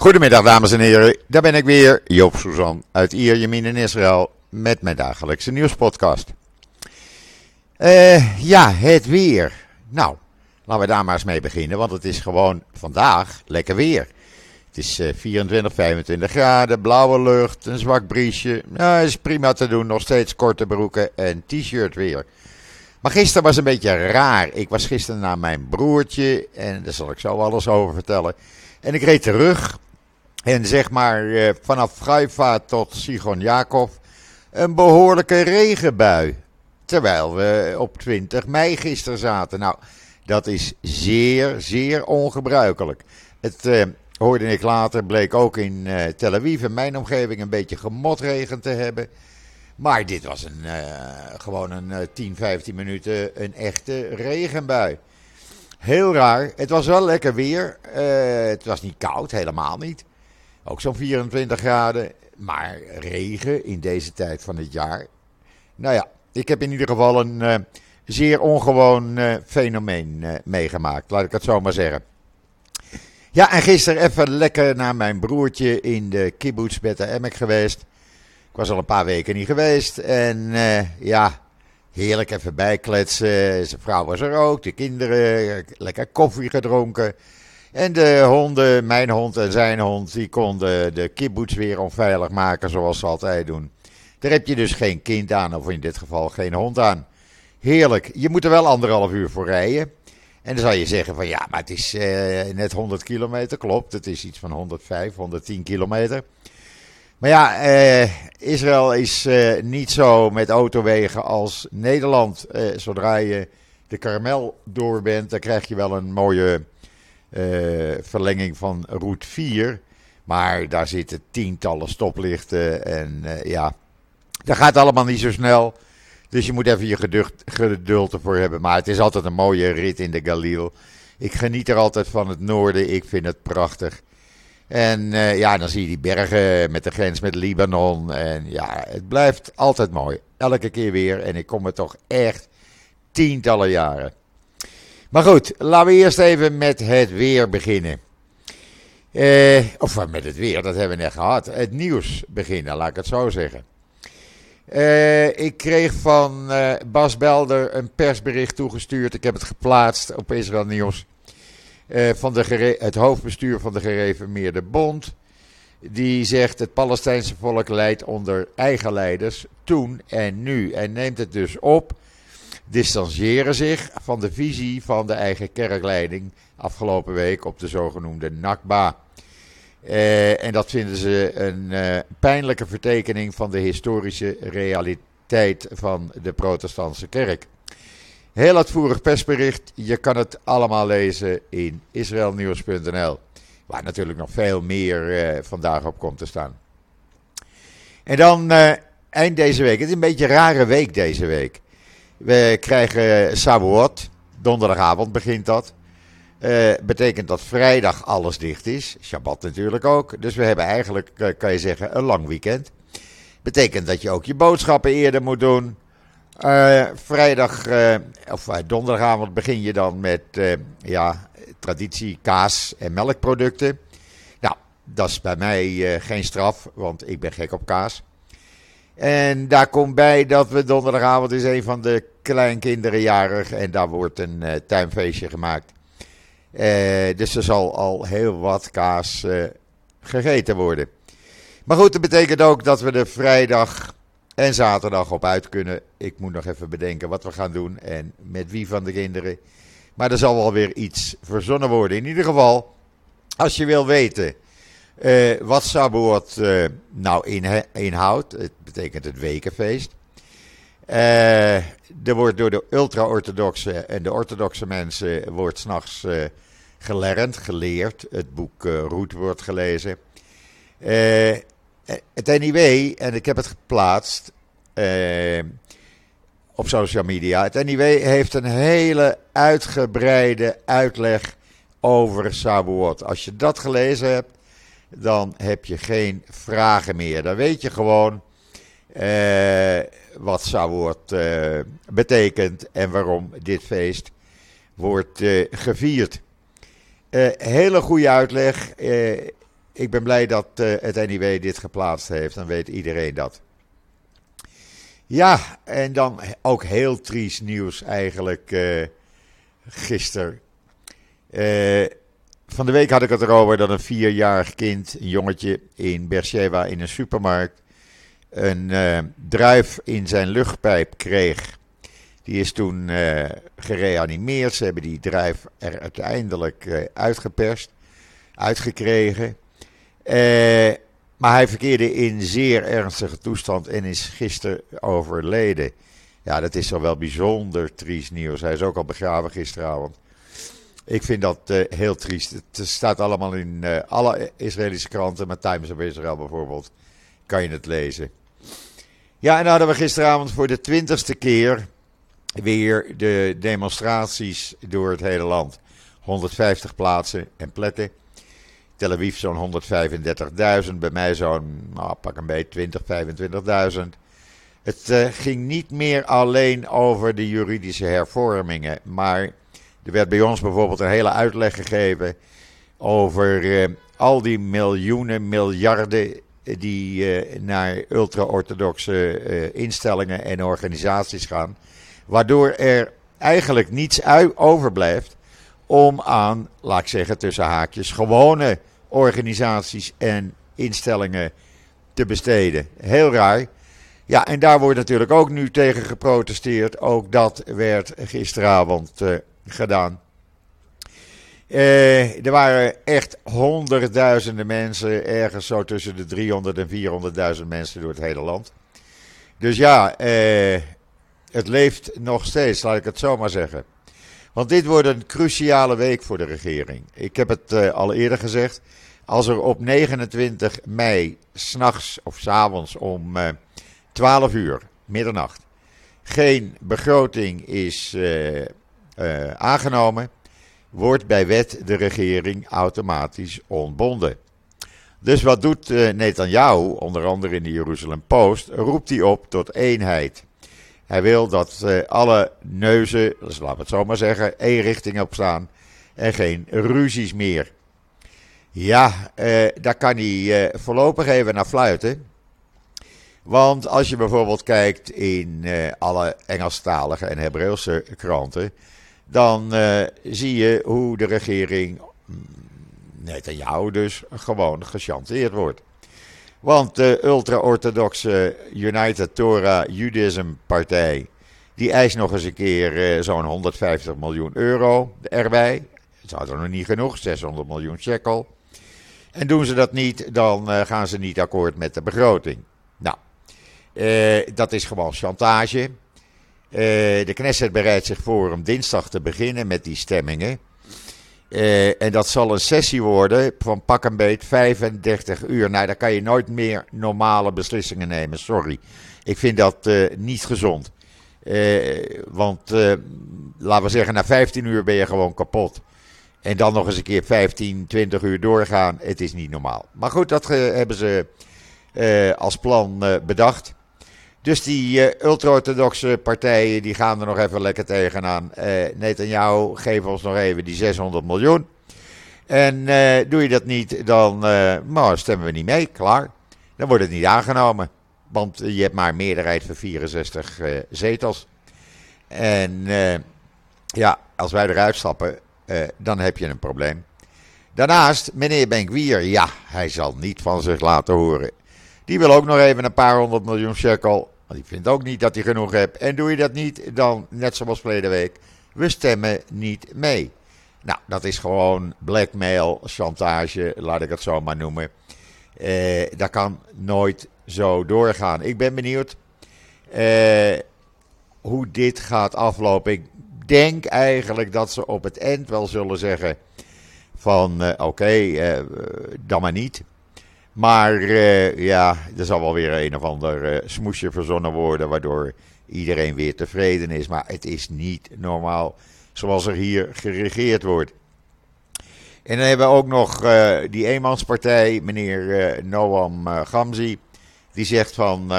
Goedemiddag dames en heren, daar ben ik weer, Joop Suzan uit Ierjemien in Israël met mijn dagelijkse nieuwspodcast. Uh, ja, het weer. Nou, laten we daar maar eens mee beginnen, want het is gewoon vandaag lekker weer. Het is uh, 24, 25 graden, blauwe lucht, een zwak briesje. Nou, is prima te doen, nog steeds korte broeken en t-shirt weer. Maar gisteren was een beetje raar. Ik was gisteren naar mijn broertje en daar zal ik zo alles over vertellen. En ik reed terug en zeg maar eh, vanaf Haifa tot Sigon Jacob een behoorlijke regenbui. Terwijl we op 20 mei gisteren zaten. Nou, dat is zeer, zeer ongebruikelijk. Het uh, hoorde ik later, bleek ook in uh, Tel Aviv, in mijn omgeving, een beetje gemotregen te hebben. Maar dit was een, gewoon een 10, 15 minuten een echte regenbui. Heel raar. Het was wel lekker weer. het was niet koud, helemaal niet. Ook zo'n 24 graden. Maar regen in deze tijd van het jaar. Nou ja, ik heb in ieder geval een uh, zeer ongewoon uh, fenomeen uh, meegemaakt. Laat ik het zo maar zeggen. Ja, en gisteren even lekker naar mijn broertje in de kibbutz Beta Emek geweest. Ik was al een paar weken niet geweest. En ja, heerlijk even bijkletsen. Zijn vrouw was er ook, de kinderen, lekker koffie gedronken. En de honden, mijn hond en zijn hond, die konden de kibbutz weer onveilig maken zoals ze altijd doen. Daar heb je dus geen kind aan, of in dit geval geen hond aan. Heerlijk. Je moet er wel anderhalf uur voor rijden. En dan zou je zeggen van ja, maar het is eh, net 100 kilometer. Klopt, het is iets van 105, 110 kilometer. Maar ja, eh, Israël is eh, niet zo met autowegen als Nederland. Zodra je de Karmel door bent, dan krijg je wel een mooie verlenging van route 4. Maar daar zitten tientallen stoplichten en uh, ja, dat gaat allemaal niet zo snel. Dus je moet even je geduld, geduld ervoor hebben. Maar het is altijd een mooie rit in de Galil. Ik geniet er altijd van het noorden. Ik vind het prachtig. En uh, ja, dan zie je die bergen met de grens met Libanon. En ja, het blijft altijd mooi. Elke keer weer. En ik kom er toch echt tientallen jaren. Maar goed, laten we eerst even met het weer beginnen. Eh, of met het weer, dat hebben we net gehad. Het nieuws beginnen, laat ik het zo zeggen. Uh, ik kreeg van Bas Belder een persbericht toegestuurd. Ik heb het geplaatst op Israël Nieuws. Van de het hoofdbestuur van de gereformeerde bond. Die zegt het Palestijnse volk leidt onder eigen leiders toen en nu. En neemt het dus op distancieren zich van de visie van de eigen kerkleiding afgelopen week op de zogenoemde Nakba. Uh, en dat vinden ze een uh, pijnlijke vertekening van de historische realiteit van de protestantse kerk. Heel uitvoerig persbericht, je kan het allemaal lezen in israelnieuws.nl, waar natuurlijk nog veel meer uh, vandaag op komt te staan. En dan eind deze week, het is een beetje een rare week deze week. We krijgen Shavuot. Donderdag begint dat. Uh, betekent dat vrijdag alles dicht is. Shabbat natuurlijk ook. Dus we hebben eigenlijk, uh, kan je zeggen, een lang weekend. Betekent dat je ook je boodschappen eerder moet doen. Vrijdag, of donderdagavond begin je dan met ja, traditie kaas en melkproducten. Nou, dat is bij mij geen straf, want ik ben gek op kaas. En daar komt bij dat we donderdagavond is een van de kleinkinderen jarig en daar wordt een uh, tuinfeestje gemaakt. Uh, dus er zal al heel wat kaas uh, gegeten worden. Maar goed, dat betekent ook dat we er vrijdag en zaterdag op uit kunnen. Ik moet nog even bedenken wat we gaan doen en met wie van de kinderen. Maar er zal wel weer iets verzonnen worden. In ieder geval, als je wil weten uh, wat Saboort uh, nou inhoudt, het betekent het wekenfeest. Uh, er wordt door de ultra-orthodoxe en de orthodoxe mensen wordt s'nachts gelernd, geleerd. Het boek Roet wordt gelezen. het NIW, en ik heb het geplaatst op social media. Het NIW heeft een hele uitgebreide uitleg over Sabuot. Als je dat gelezen hebt, dan heb je geen vragen meer. Dan weet je gewoon uh, wat Shavuot uh, betekent en waarom dit feest wordt uh, gevierd. hele goede uitleg. ik ben blij dat het NIW dit geplaatst heeft. Dan weet iedereen dat. Ja, en dan ook heel triest nieuws eigenlijk gisteren. Uh, van de week had ik het erover dat een vierjarig kind, een jongetje in Beersheba in een supermarkt, een uh, druif in zijn luchtpijp kreeg. Die is toen gereanimeerd. Ze hebben die druif er uiteindelijk uitgeperst, uitgekregen. Maar hij verkeerde in zeer ernstige toestand en is gisteren overleden. Ja, dat is al wel bijzonder triest nieuws. Hij is ook al begraven gisteravond. Ik vind dat uh, heel triest. Het staat allemaal in uh, alle Israëlische kranten, maar Times of Israel bijvoorbeeld, kan je het lezen. Ja, en dan hadden we gisteravond voor de twintigste keer weer de demonstraties door het hele land. 150 plaatsen en plekken. Tel Aviv zo'n 135.000, bij mij zo'n, nou, pak een beetje 20, 25.000. Het ging niet meer alleen over de juridische hervormingen, maar er werd bij ons bijvoorbeeld een hele uitleg gegeven over uh, al die miljoenen, miljarden die uh, naar ultra-orthodoxe instellingen en organisaties gaan, waardoor er eigenlijk niets overblijft om aan, laat ik zeggen tussen haakjes, gewone organisaties en instellingen te besteden. Heel raar. Ja, en daar wordt natuurlijk ook nu tegen geprotesteerd. Ook dat werd gisteravond gedaan. Uh, er waren echt honderdduizenden mensen, ergens zo tussen de 300 en 400.000 mensen door het hele land. Dus ja, uh, het leeft nog steeds, laat ik het zo maar zeggen. Want dit wordt een cruciale week voor de regering. Ik heb het uh, al eerder gezegd. Als er op 29 mei, s'nachts of avonds om uh, eh, 12 uur, middernacht, geen begroting is uh, aangenomen, wordt bij wet de regering automatisch ontbonden. Dus wat doet Netanyahu, onder andere in de Jeruzalem Post, roept hij op tot eenheid. Hij wil dat uh, alle neuzen, dus laten we het zo maar zeggen, één richting op staan en geen ruzies meer. Ja, uh, daar kan hij uh, voorlopig even naar fluiten. Want als je bijvoorbeeld kijkt in alle Engelstalige en Hebreeuwse kranten, dan zie je hoe de regering, mm, net aan jou dus, gewoon gechanteerd wordt. Want de ultra-orthodoxe United Torah Judaism partij, die eist nog eens een keer uh, zo'n 150 miljoen euro erbij. Het is er nog niet genoeg, 600 miljoen shekel. En doen ze dat niet, dan uh, gaan ze niet akkoord met de begroting. Nou, dat is gewoon chantage. De Knesset bereidt zich voor om dinsdag te beginnen met die stemmingen. Uh, en dat zal een sessie worden van pak een beet 35 uur. Nou, daar kan je nooit meer normale beslissingen nemen. Sorry. Ik vind dat uh, niet gezond. Want laten we zeggen, na 15 uur ben je gewoon kapot. En dan nog eens een keer 15, 20 uur doorgaan. Het is niet normaal. Maar goed, dat hebben ze als plan bedacht. Dus die uh, ultra-orthodoxe partijen die gaan er nog even lekker tegenaan. Uh, Netanyahu, geef ons nog even die 600 miljoen. En uh, doe je dat niet, dan stemmen we niet mee, klaar. Dan wordt het niet aangenomen. Want je hebt maar een meerderheid van 64 zetels. En ja, als wij eruit stappen, dan heb je een probleem. Daarnaast, meneer Benkwier, ja, hij zal niet van zich laten horen. Die wil ook nog even een paar honderd miljoen shekel. Want die vindt ook niet dat hij genoeg hebt. En doe je dat niet, dan net zoals verleden week. We stemmen niet mee. Nou, dat is gewoon blackmail, chantage, laat ik het zo maar noemen. Eh, dat kan nooit zo doorgaan. Ik ben benieuwd eh, hoe dit gaat aflopen. Ik denk eigenlijk dat ze op het eind wel zullen zeggen van uh, oké, okay, dan maar niet. Maar uh, ja, er zal wel weer een of ander uh, smoesje verzonnen worden, waardoor iedereen weer tevreden is. Maar het is niet normaal zoals er hier geregeerd wordt. En dan hebben we ook nog uh, die eenmanspartij, meneer Noam Gamzi. Die zegt van,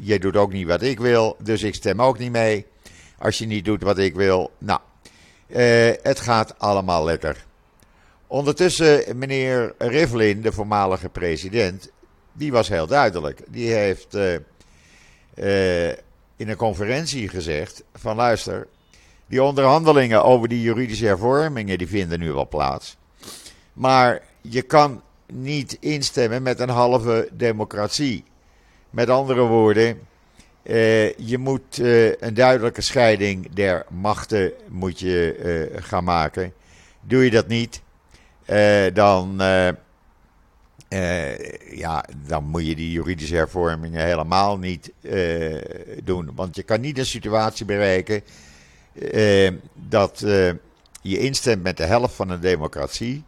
je doet ook niet wat ik wil, dus ik stem ook niet mee. Als je niet doet wat ik wil. Nou, het gaat allemaal lekker. Ondertussen, meneer Rivlin, de voormalige president, die was heel duidelijk. Die heeft uh, uh, in een conferentie gezegd: van luister, die onderhandelingen over die juridische hervormingen die vinden nu wel plaats. Maar je kan niet instemmen met een halve democratie. Met andere woorden, je moet een duidelijke scheiding der machten moet je, gaan maken. Doe je dat niet, dan, ja, dan moet je die juridische hervormingen helemaal niet doen. Want je kan niet een situatie bereiken dat je instemt met de helft van een democratie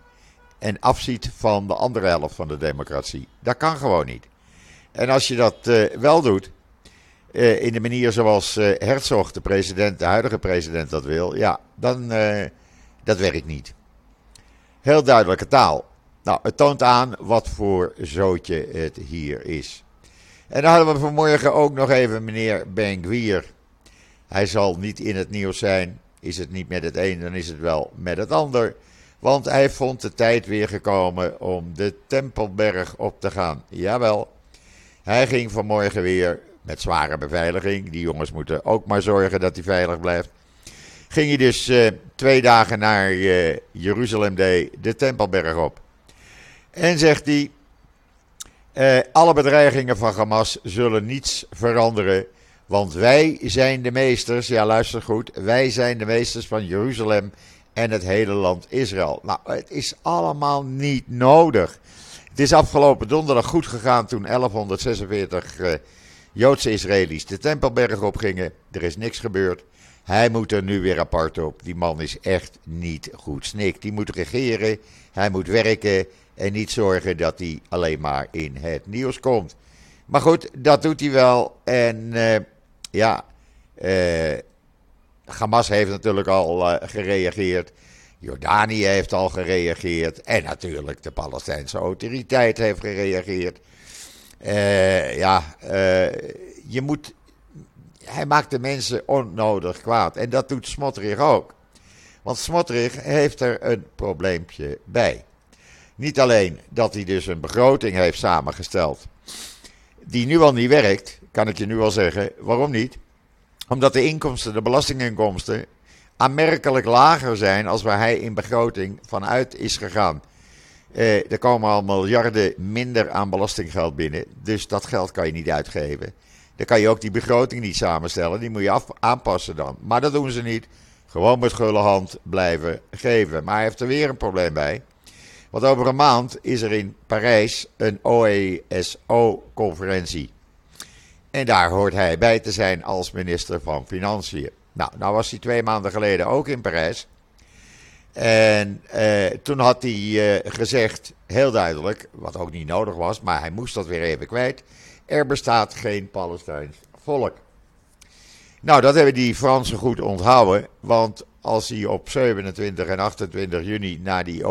en afziet van de andere helft van de democratie. Dat kan gewoon niet. En als je dat wel doet in de manier zoals Herzog, de president, de huidige president, dat wil, ja, dan dat werkt niet. Heel duidelijke taal. Nou, het toont aan wat voor zootje het hier is. En dan hadden we vanmorgen ook nog even meneer Ben Hij zal niet in het nieuws zijn. Is het niet met het een, dan is het wel met het ander. Want hij vond de tijd weer gekomen om de Tempelberg op te gaan. Jawel, hij ging vanmorgen weer met zware beveiliging. Die jongens moeten ook maar zorgen dat hij veilig blijft. Ging hij dus uh, twee dagen naar uh, Jeruzalem Day, de Tempelberg op. En zegt hij: uh, Alle bedreigingen van Hamas zullen niets veranderen. Want wij zijn de meesters, ja luister goed, wij zijn de meesters van Jeruzalem en het hele land Israël. Nou, het is allemaal niet nodig. Het is afgelopen donderdag goed gegaan toen 1146 Joodse Israëli's de Tempelberg opgingen. Er is niks gebeurd. Hij moet er nu weer apart op. Die man is echt niet goed snik. Die moet regeren, hij moet werken en niet zorgen dat hij alleen maar in het nieuws komt. Maar goed, dat doet hij wel. En uh, ja, uh, Hamas heeft natuurlijk al uh, gereageerd. Jordanië heeft al gereageerd. En natuurlijk de Palestijnse autoriteit heeft gereageerd. Ja, je moet. Hij maakt de mensen onnodig kwaad. En dat doet Smotterig ook. Want Smotterig heeft er een probleempje bij. Niet alleen dat hij dus een begroting heeft samengesteld. die nu al niet werkt, kan ik je nu al zeggen. Waarom niet? Omdat de inkomsten, de belastinginkomsten. aanmerkelijk lager zijn als waar hij in begroting vanuit is gegaan. Eh, er komen al miljarden minder aan belastinggeld binnen. Dus dat geld kan je niet uitgeven. Dan kan je ook die begroting niet samenstellen. Die moet je af, aanpassen dan. Maar dat doen ze niet. Gewoon met gulle hand blijven geven. Maar hij heeft er weer een probleem bij. Want over een maand is er in Parijs een OESO-conferentie. En daar hoort hij bij te zijn als minister van Financiën. Nou, nou was hij twee maanden geleden ook in Parijs. En uh, toen had hij uh, gezegd, heel duidelijk, wat ook niet nodig was, maar hij moest dat weer even kwijt. Er bestaat geen Palestijns volk. Nou, dat hebben die Fransen goed onthouden, want als hij op 27 en 28 juni naar die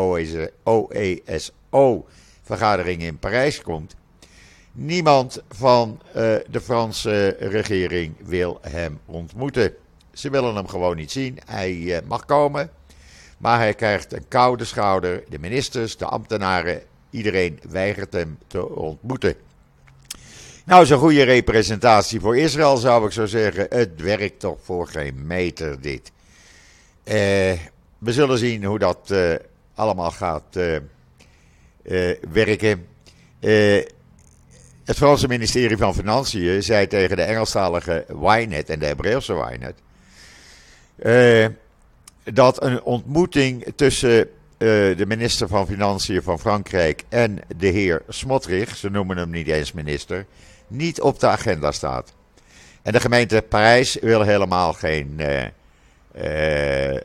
OESO-vergadering in Parijs komt, niemand van uh, de Franse regering wil hem ontmoeten. Ze willen hem gewoon niet zien. Hij mag komen. Maar hij krijgt een koude schouder. De ministers, de ambtenaren, iedereen weigert hem te ontmoeten. Nou, zo'n goede representatie voor Israël zou ik zo zeggen. Het werkt toch voor geen meter dit. Uh, we zullen zien hoe dat uh, allemaal gaat uh, werken. het Franse ministerie van Financiën zei tegen de Engelstalige Ynet en de Hebreeuwse Ynet dat een ontmoeting tussen de minister van Financiën van Frankrijk en de heer Smotrich, ze noemen hem niet eens minister, niet op de agenda staat. En de gemeente Parijs wil helemaal geen uh, uh,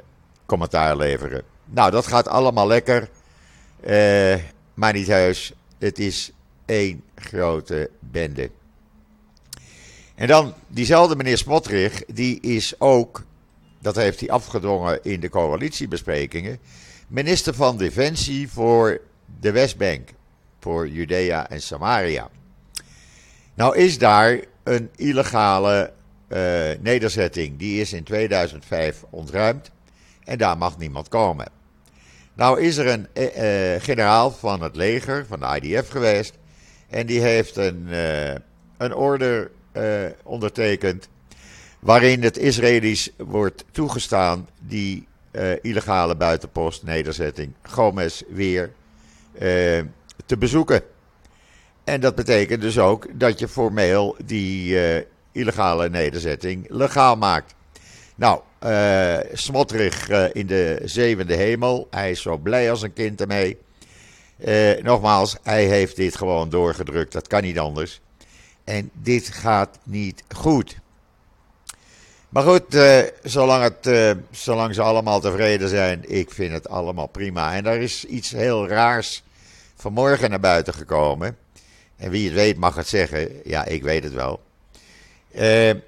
commentaar leveren. Nou, dat gaat allemaal lekker, maar niet heus. Het is één grote bende. En dan diezelfde meneer Smotrich, die is ook dat heeft hij afgedwongen in de coalitiebesprekingen, minister van Defensie voor de Westbank, voor Judea en Samaria. Nou is daar een illegale uh, nederzetting, die is in 2005 ontruimd en daar mag niemand komen. Nou is er een eh, generaal van het leger, van de IDF geweest. En die heeft een, een order ondertekend. Waarin het Israëli's wordt toegestaan die illegale buitenpost nederzetting Gomez weer te bezoeken. En dat betekent dus ook dat je formeel die illegale nederzetting legaal maakt. Nou, uh, Smotrig uh, in de zevende hemel. Hij is zo blij als een kind ermee. Nogmaals, hij heeft dit gewoon doorgedrukt. Dat kan niet anders. En dit gaat niet goed. Maar goed, zolang, het, zolang ze allemaal tevreden zijn, ik vind het allemaal prima. En er is iets heel raars vanmorgen naar buiten gekomen. En wie het weet mag het zeggen. Ja, ik weet het wel. Uh, er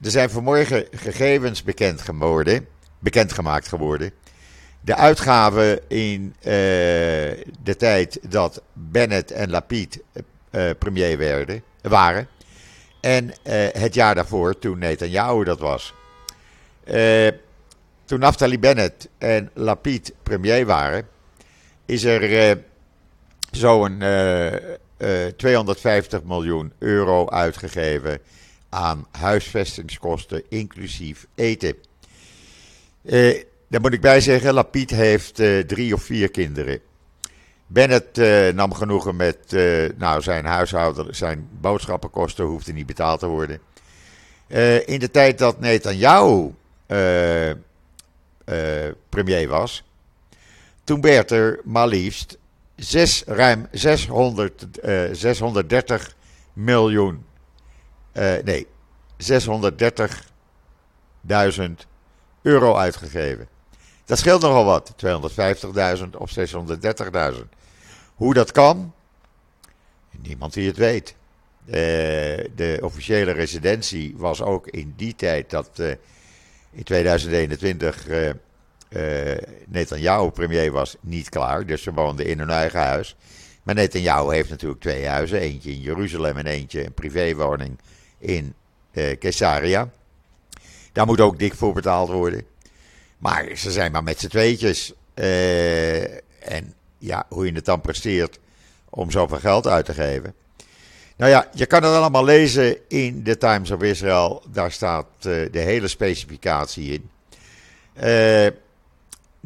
zijn vanmorgen gegevens bekend geworden, bekendgemaakt geworden. De uitgaven in uh, de tijd dat Bennett en Lapid uh, premier werden, waren. En het jaar daarvoor, toen Netanyahu dat was. toen Naftali Bennett en Lapid premier waren, is er zo'n 250 eh, miljoen euro uitgegeven aan huisvestingskosten, inclusief eten. Uh, daar moet ik bij zeggen, Lapid heeft uh, drie of vier kinderen. Bennett nam genoegen met nou, zijn huishouden, zijn boodschappenkosten hoefden niet betaald te worden. in de tijd dat Netanyahu premier was, toen werd er maar liefst zes, ruim 600, uh, 630 miljoen. Uh, nee, 630.000 euro uitgegeven. Dat scheelt nogal wat, 250.000 of 630.000. Hoe dat kan, niemand die het weet. Uh, de officiële residentie was ook in die tijd dat in 2021 uh, Netanyahu premier was, niet klaar. Dus ze woonden in hun eigen huis. Maar Netanyahu heeft natuurlijk twee huizen. Eentje in Jeruzalem en eentje een privéwoning in uh, Caesarea. Daar moet ook dik voor betaald worden. Maar ze zijn maar met z'n tweetjes. Uh, en ja, hoe je het dan presteert om zoveel geld uit te geven. Nou ja, je kan het allemaal lezen in de Times of Israel. Daar staat de hele specificatie in. Uh,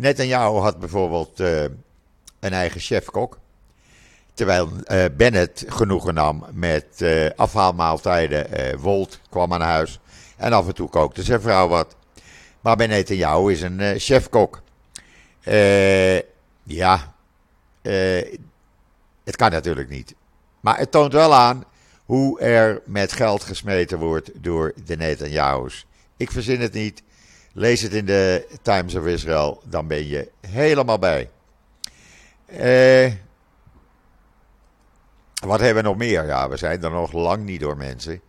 Netanyahu had bijvoorbeeld uh, een eigen chefkok. Terwijl uh, Bennett genoegen nam met uh, afhaalmaaltijden. Wolt kwam aan huis. En af en toe kookte zijn vrouw wat. Maar bij Netanyahu is een chefkok. ja, het kan natuurlijk niet. Maar het toont wel aan hoe er met geld gesmeten wordt door de Netanyahu's. Ik verzin het niet. Lees het in de Times of Israel, dan ben je helemaal bij. Eh, wat hebben we nog meer? Ja, we zijn er nog lang niet door mensen.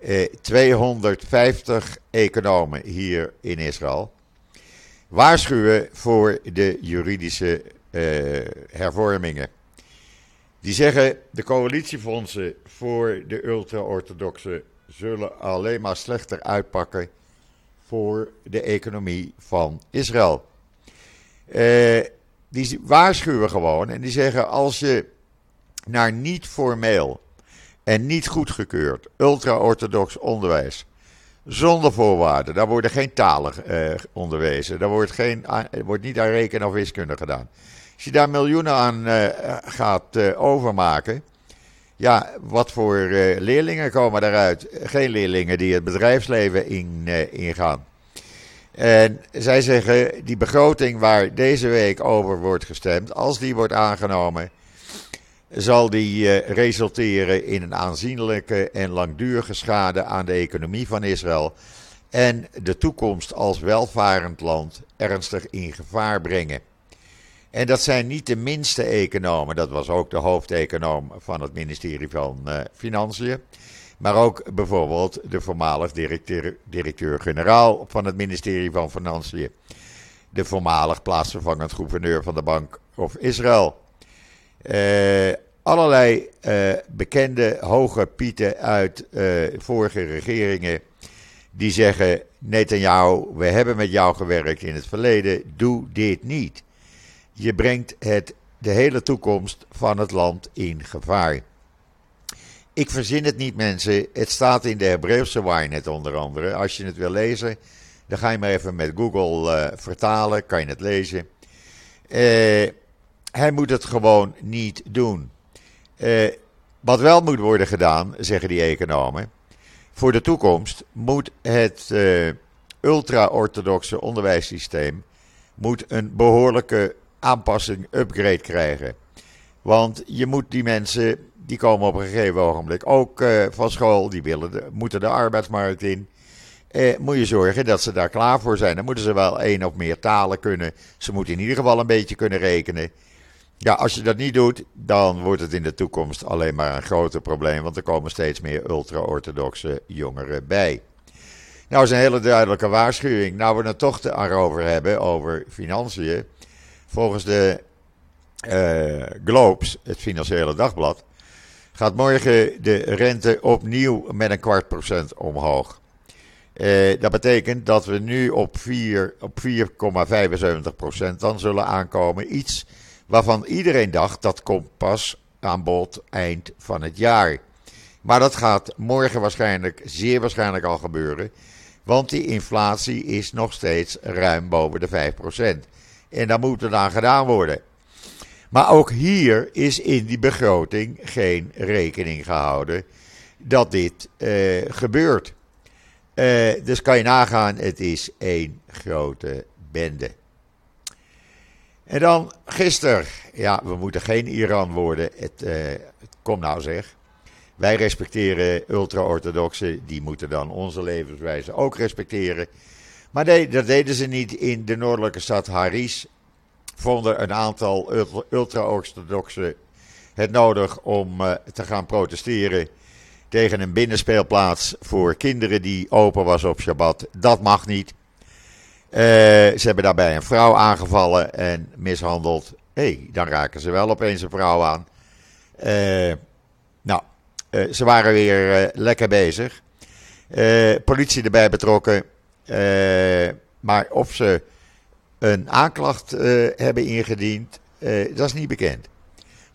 Eh, 250 economen hier in Israël waarschuwen voor de juridische eh, hervormingen. Die zeggen de coalitiefondsen voor de ultra-orthodoxen zullen alleen maar slechter uitpakken voor de economie van Israël. Uh, die waarschuwen gewoon en die zeggen: als je naar niet formeel en niet goedgekeurd ultra-orthodox onderwijs zonder voorwaarden, daar worden geen talen uh, onderwezen, daar wordt, geen, wordt niet aan rekenen of wiskunde gedaan. Als je daar miljoenen aan uh, gaat overmaken, ja, wat voor uh, leerlingen komen daaruit? Geen leerlingen die het bedrijfsleven in, uh, ingaan. En zij zeggen, die begroting waar deze week over wordt gestemd, als die wordt aangenomen, zal die uh, resulteren in een aanzienlijke en langdurige schade aan de economie van Israël en de toekomst als welvarend land ernstig in gevaar brengen. En dat zijn niet de minste economen. Dat was ook de hoofdeconoom van het ministerie van uh, Financiën. Maar ook bijvoorbeeld de voormalig directeur-generaal van het ministerie van Financiën. De voormalig plaatsvervangend gouverneur van de Bank of Israël. Uh, allerlei uh, bekende hoge pieten uit vorige regeringen. Die zeggen: Netanyahu, we hebben met jou gewerkt in het verleden. Doe dit niet. Je brengt het, de hele toekomst van het land in gevaar. Ik verzin het niet, mensen. Het staat in de Hebreeuwse Wynet onder andere. Als je het wil lezen, dan ga je maar even met Google uh, vertalen, kan je het lezen. Uh, hij moet het gewoon niet doen. Uh, wat wel moet worden gedaan, zeggen die economen, voor de toekomst moet het ultra-orthodoxe onderwijssysteem moet een behoorlijke aanpassing, upgrade krijgen. Want je moet die mensen, die komen op een gegeven ogenblik ook uh, van school, die willen moeten de arbeidsmarkt in. Eh, moet je zorgen dat ze daar klaar voor zijn. Dan moeten ze wel één of meer talen kunnen. Ze moeten in ieder geval een beetje kunnen rekenen. Ja, als je dat niet doet, dan wordt het in de toekomst alleen maar een groter probleem. Want er komen steeds meer ultra-orthodoxe jongeren bij. Nou, is een hele duidelijke waarschuwing. Nou, we het toch erover hebben, over financiën. Volgens de uh, Globes, het Financiële Dagblad, gaat morgen de rente opnieuw met een kwart procent omhoog. Uh, dat betekent dat we nu op 4,75 op 4,75 procent dan zullen aankomen. Iets waarvan iedereen dacht dat komt pas aan bod eind van het jaar. Maar dat gaat morgen waarschijnlijk, zeer waarschijnlijk al gebeuren. Want die inflatie is nog steeds ruim boven de 5%. En daar moet er aan gedaan worden. Maar ook hier is in die begroting geen rekening gehouden dat dit uh, gebeurt. Uh, dus kan je nagaan, het is één grote bende. En dan gisteren, ja, we moeten geen Iran worden. Het, uh, kom nou zeg. Wij respecteren ultra-orthodoxen, die moeten dan onze levenswijze ook respecteren. Maar nee, dat deden ze niet in de noordelijke stad Haris. Vonden een aantal ultra-orthodoxen het nodig om uh, te gaan protesteren tegen een binnenspeelplaats voor kinderen die open was op Shabbat. Dat mag niet. Uh, ze hebben daarbij een vrouw aangevallen en mishandeld. Hé, hey, dan raken ze wel opeens een vrouw aan. Uh, nou, ze waren weer lekker bezig. politie erbij betrokken. Maar of ze een aanklacht hebben ingediend, dat is niet bekend.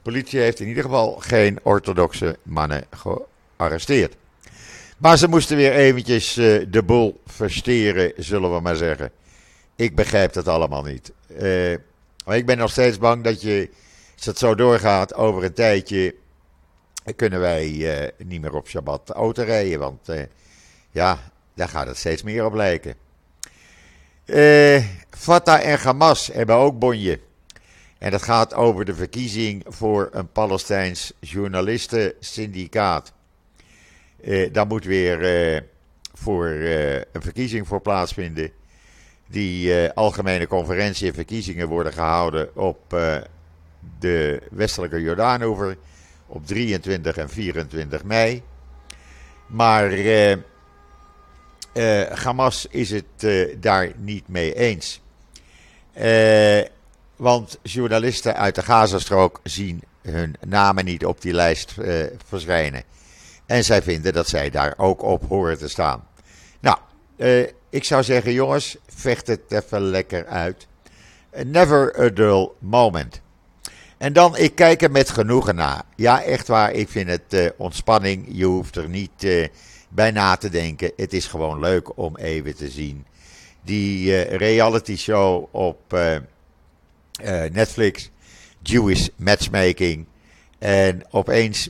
Politie heeft in ieder geval geen orthodoxe mannen gearresteerd. Maar ze moesten weer eventjes de boel versteren, zullen we maar zeggen. Ik begrijp dat allemaal niet. Maar ik ben nog steeds bang dat je, als het zo doorgaat, over een tijdje kunnen wij niet meer op Shabbat auto rijden. Want ja, daar gaat het steeds meer op lijken. Fatah en Hamas hebben ook bonje. En dat gaat over de verkiezing voor een Palestijns journalistensyndicaat. daar moet weer voor een verkiezing voor plaatsvinden. Die uh, algemene conferentie en verkiezingen worden gehouden op uh, de westelijke Jordaanoever op 23 en 24 mei. Maar uh, Hamas is het daar niet mee eens. want journalisten uit de Gazastrook zien hun namen niet op die lijst verschijnen. En zij vinden dat zij daar ook op horen te staan. Nou, ik zou zeggen, jongens, vecht het even lekker uit. Never a dull moment. En dan, ik kijk er met genoegen naar. Ja, echt waar, ik vind het ontspanning. Je hoeft er niet bij na te denken. Het is gewoon leuk om even te zien. Die uh, reality show op Netflix, Jewish Matchmaking. En opeens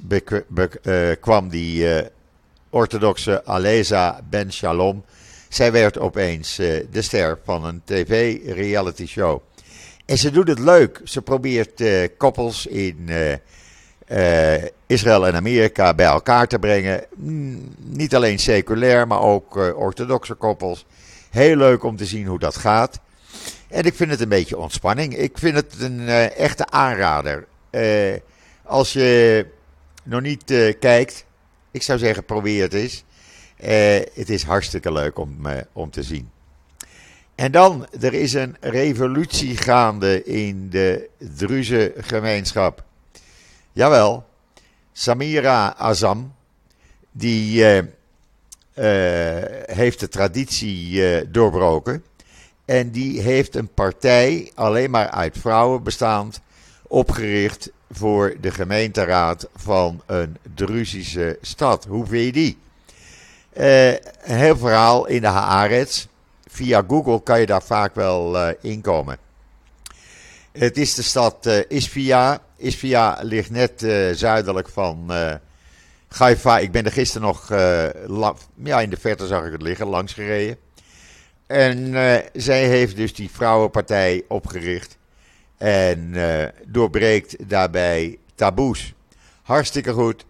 kwam die orthodoxe Aleza Ben Shalom zij werd opeens de ster van een tv-reality show. En ze doet het leuk. Ze probeert koppels in uh, Israël en Amerika bij elkaar te brengen. Mm, niet alleen seculair, maar ook orthodoxe koppels. Heel leuk om te zien hoe dat gaat. En ik vind het een beetje ontspanning. Ik vind het een echte aanrader. als je nog niet kijkt, ik zou zeggen probeer het eens. Het is hartstikke leuk om, om te zien. En dan, er is een revolutie gaande in de Druze gemeenschap. Jawel, Samira Azam, die uh, heeft de traditie doorbroken. En die heeft een partij, alleen maar uit vrouwen bestaand, opgericht voor de gemeenteraad van een Druzische stad. Hoe vind je die? Een heel verhaal in de Haaretz. Via Google kan je daar vaak wel inkomen. Het is de stad uh, Isfia. Ligt net zuidelijk van Haifa. Ik ben er gisteren nog, ja in de verte zag ik het liggen, langs gereden. En zij heeft dus die vrouwenpartij opgericht. En doorbreekt daarbij taboes. Hartstikke goed.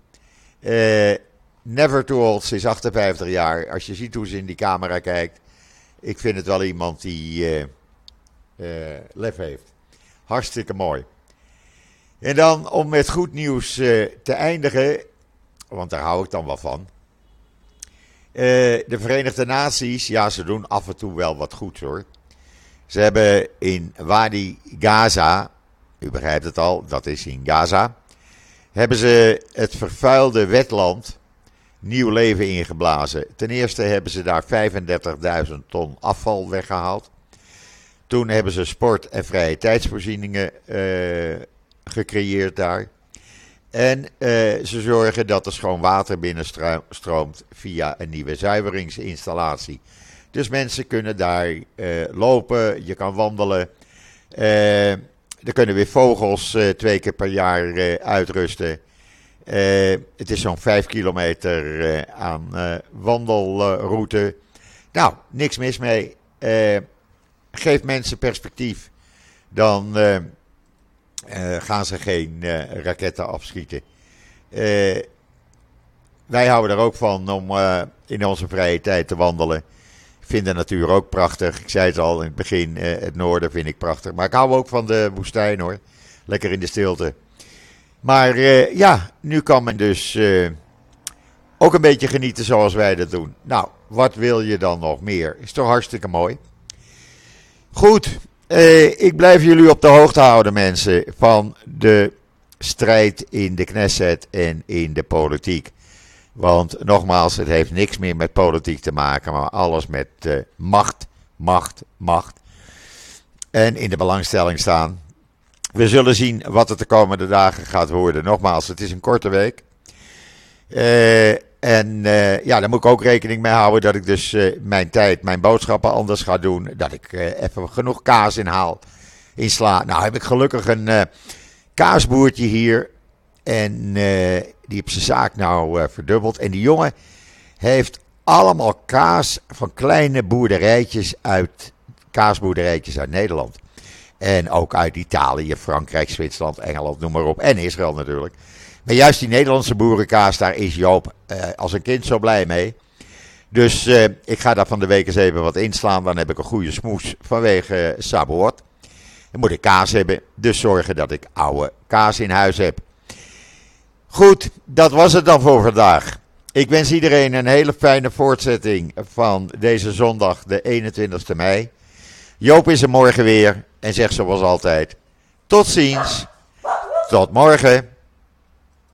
Never too old, ze is 58 jaar. Als je ziet hoe ze in die camera kijkt. Ik vind het wel iemand die uh, uh, lef heeft. Hartstikke mooi. En dan om met goed nieuws uh, te eindigen. Want daar hou ik dan wel van. de Verenigde Naties, ja, ze doen af en toe wel wat goed hoor. Ze hebben in Wadi Gaza, u begrijpt het al, dat is in Gaza, hebben ze het vervuilde wetland nieuw leven ingeblazen. Ten eerste hebben ze daar 35.000 ton afval weggehaald. Toen hebben ze sport- en vrije tijdsvoorzieningen uh, gecreëerd daar. En uh, ze zorgen dat er schoon water binnenstroomt via een nieuwe zuiveringsinstallatie. Dus mensen kunnen daar uh, lopen, je kan wandelen. er kunnen weer vogels twee keer per jaar uitrusten. Het is zo'n 5 kilometer aan wandelroute. Nou, niks mis mee. Geef mensen perspectief. Dan gaan ze geen raketten afschieten. wij houden er ook van om in onze vrije tijd te wandelen. Ik vind de natuur ook prachtig. Ik zei het al in het begin, het noorden vind ik prachtig. Maar ik hou ook van de woestijn hoor. Lekker in de stilte. Maar ja, nu kan men dus ook een beetje genieten zoals wij dat doen. Nou, wat wil je dan nog meer? Is toch hartstikke mooi? Goed, uh, ik blijf jullie op de hoogte houden, mensen, van de strijd in de Knesset en in de politiek. Want nogmaals, het heeft niks meer met politiek te maken, maar alles met macht, macht, macht. En in de belangstelling staan we zullen zien wat het de komende dagen gaat worden. Nogmaals, het is een korte week. Uh, en uh, ja, daar moet ik ook rekening mee houden dat ik dus uh, mijn tijd, mijn boodschappen anders ga doen. Dat ik even genoeg kaas inhaal, insla. Nou heb ik gelukkig een kaasboertje hier. En die heeft zijn zaak nou verdubbeld. En die jongen heeft allemaal kaas van kleine boerderijtjes uit, kaasboerderijtjes uit Nederland. En ook uit Italië, Frankrijk, Zwitserland, Engeland, noem maar op. En Israël natuurlijk. Maar juist die Nederlandse boerenkaas, daar is Joop eh, als een kind zo blij mee. Dus eh, ik ga daar van de week eens even wat inslaan. Dan heb ik een goede smoes vanwege uh, Saboort. Dan moet ik kaas hebben. Dus zorgen dat ik oude kaas in huis heb. Goed, dat was het dan voor vandaag. Ik wens iedereen een hele fijne voortzetting van deze zondag, de 21 mei. Joop is er morgen weer en zegt zoals altijd: Tot ziens, tot morgen.